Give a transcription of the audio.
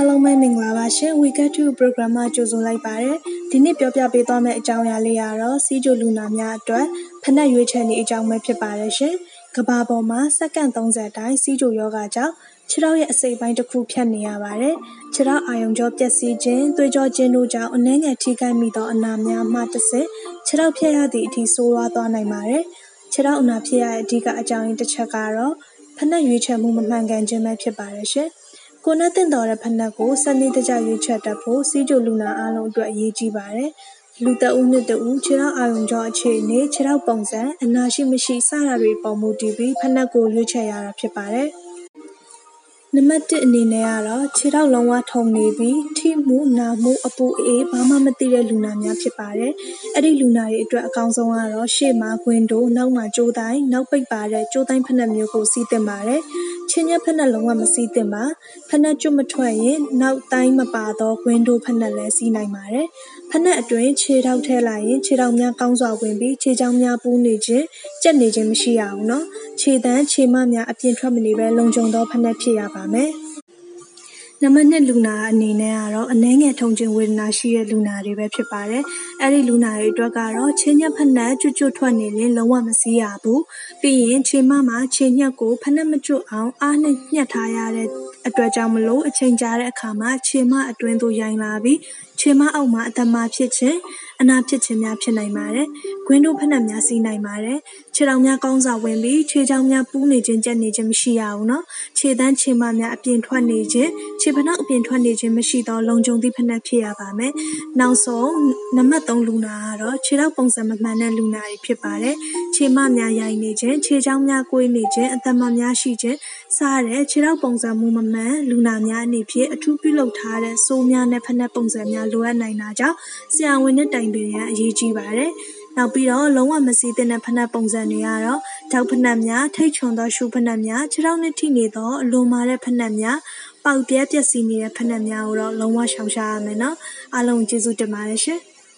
အားလုံးပဲမင်္ဂလာပါရှင် We Get To Program မှာကြိုဆိုလိုက်ပါတယ်ဒီနေ့ပြောပြပေးသွားမယ့်အကြောင်းအရာလေးကတော့စီးကြိုလူနာများအတွက်ဖနက်ရွေးချယ်နေအကြောင်းပဲဖြစ်ပါတယ်ရှင်ကဘာပေါ်မှာစက္ကန့်30တိုင်းစီးကြိုယောဂကြောင့်ခြေထောက်ရဲ့အစိပ်ပိုင်းတစ်ခုဖြတ်နေရပါတယ်ခြေထောက်အာယုံကြောပျက်စီးခြင်းသွေးကြောခြင်းတို့ကြောင့်အနှဲငယ်ထိခိုက်မိသောအနာများမှတစ်ဆင့်ခြေထောက်ဖြတ်ရသည့်အထိဆိုးရွားသွားနိုင်ပါတယ်ခြေထောက်အနာဖြစ်ရတဲ့အဓိကအကြောင်းရင်းတစ်ချက်ကတော့ဖနက်ရွေးချယ်မှုမမှန်ကန်ခြင်းပဲဖြစ်ပါတယ်ရှင် ကိုယ်နဲ့သင့်တော်တဲ့ဖိနပ်ကိုစနစ်တကျရွေးချယ်တတ်ဖို့ဆီးချိုလူနာအားလုံးအတွက်အရေးကြီးပါတယ်။လူတဦးနဲ့တဦးခြေထောက်အာရုံကြောအခြေအနေခြေထောက်ပုံစံအနာရှိမရှိစတာတွေပေါ်မူတည်ပြီးဖိနပ်ကိုရွေးချယ်ရတာဖြစ်ပါတယ်။နံပါတ်1အနေနဲ့ကတော့ခြေထောက်လုံးဝထုံနေပြီးထိမှုနာမှုအပူအေးဘာမှမသိတဲ့လူနာများဖြစ်ပါတယ်။အဲ့ဒီလူနာတွေအတွက်အကောင်းဆုံးကတော့ရှေ့မှာခွင်တိုးနောက်မှာကြိုးတိုင်းနောက်ပိတ်ပါတဲ့ကြိုးတိုင်းဖက်နှက်မျိုးကိုစီးတင်ပါတယ်။ ချင်းညက်ဖက်နှက်လုံးဝမစီးသင့်ပါဖက်နှက်ကျွတ်မထွက်ရင်နောက်တိုင်းမပါသောဝင်းဒိုးဖက်နှက်လည်းစီးနိုင်ပါတယ်ဖက်နှက်အတွင်းခြေထောက်ထဲလိုက်ရင်ခြေထောက်များကောင်းစွာဝင်ပြီးခြေချောင်းများပူးနေခြင်းကြက်နေခြင်းမရှိရအောင်နော်ခြေတန်းခြေမများအပြင်ထွက်မနေဘဲလုံခြုံသောဖက်နှက်ဖြစ်ရပါမယ် နံပါတ်2လူနာအနေနဲ့ကတော့အနှဲငယ်ထုံချင်းဝေဒနာရှိတဲ့လူနာတွေပဲဖြစ်ပါတယ်။အဲ့ဒီလူနာတွေအတွက်ကတော့ချင်းညက်ဖက်နှက်ကျွတ်ကျွတ်ထွက်နေရင်လုံးဝမစည်းရဘူး။ပြီးရင်ခြေမမှာခြေညက်ကိုဖက်နှက်မကျွတ်အောင်အားနဲ့ညှက်ထားရတဲ့အတွက်ကြောင့်မလို့အချိန်ကြာတဲ့အခါမှာခြေမအတွင်းသို့ယိုင်လာပြီး ခြေမအောက်မှာအသက်မဖြစ်ခြင်းအနာဖြစ်ခြင်းများဖြစ်နိုင်ပါတယ်။ဂွင်းတို့ဖက်နှက်များစီးနိုင်ပါတယ်။ခြေထောက်များကောင်းစွာဝင်ပြီးခြေချောင်းများပူးနေခြင်းကြက်နေခြင်းမရှိရဘူးနော်။ခြေတန်းခြေမများအပြင်ထွက်နေခြင်းခြေဖနှောက်အပြင်ထွက်နေခြင်းမရှိသောလုံခြုံသည့်ဖက်နှက်ဖြစ်ရပါမယ်။နောက်ဆုံးနံပါတ်3လူနာကတော့ခြေထောက်ပုံစံမမှန်တဲ့လူနာတွေဖြစ်ပါတယ်။ခြေမများရိုင်နေခြင်းခြေချောင်းများကွေးနေခြင်းအသက်မများရှိခြင်းစတဲ့ခြေထောက်ပုံစံမှုမမှန်လူနာများအနေဖြင့်အထူးပြုလုပ်ထားတဲ့ဆိုးများနဲ့ဖက်နှက်ပုံစံများလိုအပ်နိုင်တာကြောင့်ဆရာဝန်နဲ့တိုင်ပင်ရန်အရေးကြီးပါတယ်။နောက်ပြီးတော့လုံးဝမစည်းသင့်တဲ့ဖက်နှက်ပုံစံတွေကတော့ထောက်ဖက်နှက်များထိတ်ချွန်သောရှုဖက်နှက်များခြေထောက်နဲ့ထိနေသောအလွန်မာတဲ့ဖက်နှက်များပေါက်ပြဲပျက်စီးနေတဲ့ဖက်နှက်များကိုတော့လုံးဝရှောင်ရှားရမယ်နော်။အားလုံးကျေးဇူးတင်ပါတယ်ရှင်။